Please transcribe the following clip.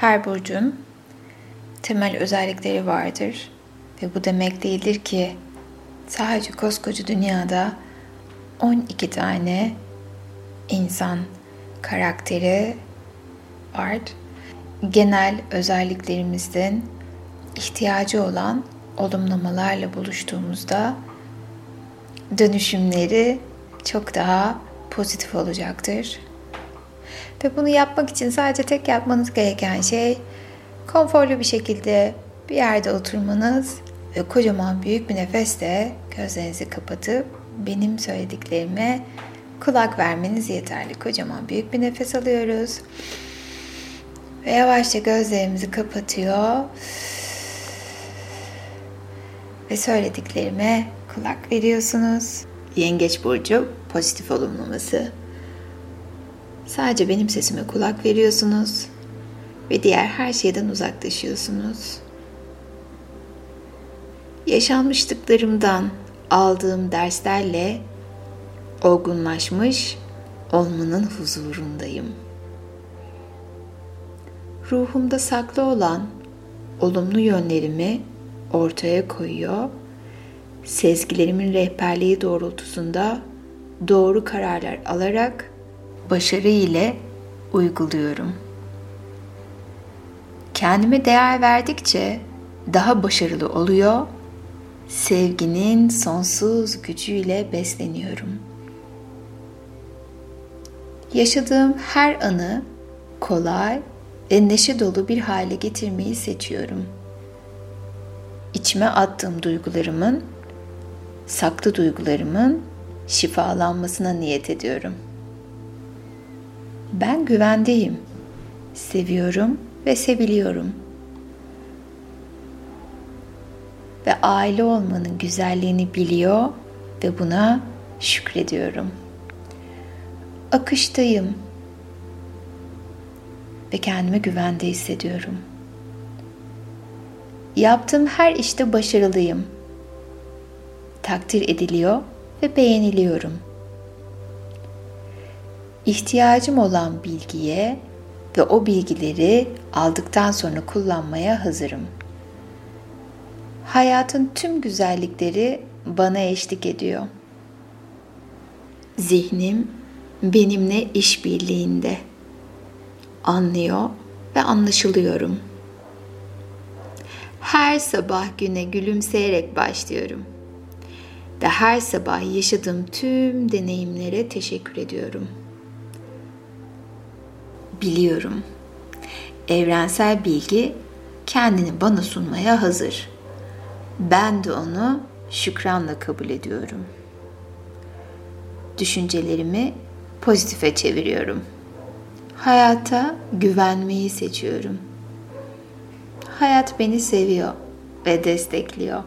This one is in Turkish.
Her burcun temel özellikleri vardır ve bu demek değildir ki sadece koskoca dünyada 12 tane insan karakteri var. Genel özelliklerimizden ihtiyacı olan olumlamalarla buluştuğumuzda dönüşümleri çok daha pozitif olacaktır. Ve bunu yapmak için sadece tek yapmanız gereken şey konforlu bir şekilde bir yerde oturmanız ve kocaman büyük bir nefesle gözlerinizi kapatıp benim söylediklerime kulak vermeniz yeterli. Kocaman büyük bir nefes alıyoruz. Ve yavaşça gözlerimizi kapatıyor. Ve söylediklerime kulak veriyorsunuz. Yengeç burcu pozitif olumlaması. Sadece benim sesime kulak veriyorsunuz ve diğer her şeyden uzaklaşıyorsunuz. Yaşanmışlıklarımdan aldığım derslerle olgunlaşmış olmanın huzurundayım. Ruhumda saklı olan olumlu yönlerimi ortaya koyuyor. Sezgilerimin rehberliği doğrultusunda doğru kararlar alarak başarı ile uyguluyorum. Kendime değer verdikçe daha başarılı oluyor. Sevginin sonsuz gücüyle besleniyorum. Yaşadığım her anı kolay ve neşe dolu bir hale getirmeyi seçiyorum. İçime attığım duygularımın, saklı duygularımın şifalanmasına niyet ediyorum. Ben güvendeyim. Seviyorum ve seviliyorum. Ve aile olmanın güzelliğini biliyor ve buna şükrediyorum. Akıştayım ve kendimi güvende hissediyorum. Yaptığım her işte başarılıyım. Takdir ediliyor ve beğeniliyorum. İhtiyacım olan bilgiye ve o bilgileri aldıktan sonra kullanmaya hazırım. Hayatın tüm güzellikleri bana eşlik ediyor. Zihnim benimle işbirliğinde. Anlıyor ve anlaşılıyorum. Her sabah güne gülümseyerek başlıyorum. Ve her sabah yaşadığım tüm deneyimlere teşekkür ediyorum. Biliyorum. Evrensel bilgi kendini bana sunmaya hazır. Ben de onu şükranla kabul ediyorum. Düşüncelerimi pozitife çeviriyorum. Hayata güvenmeyi seçiyorum. Hayat beni seviyor ve destekliyor.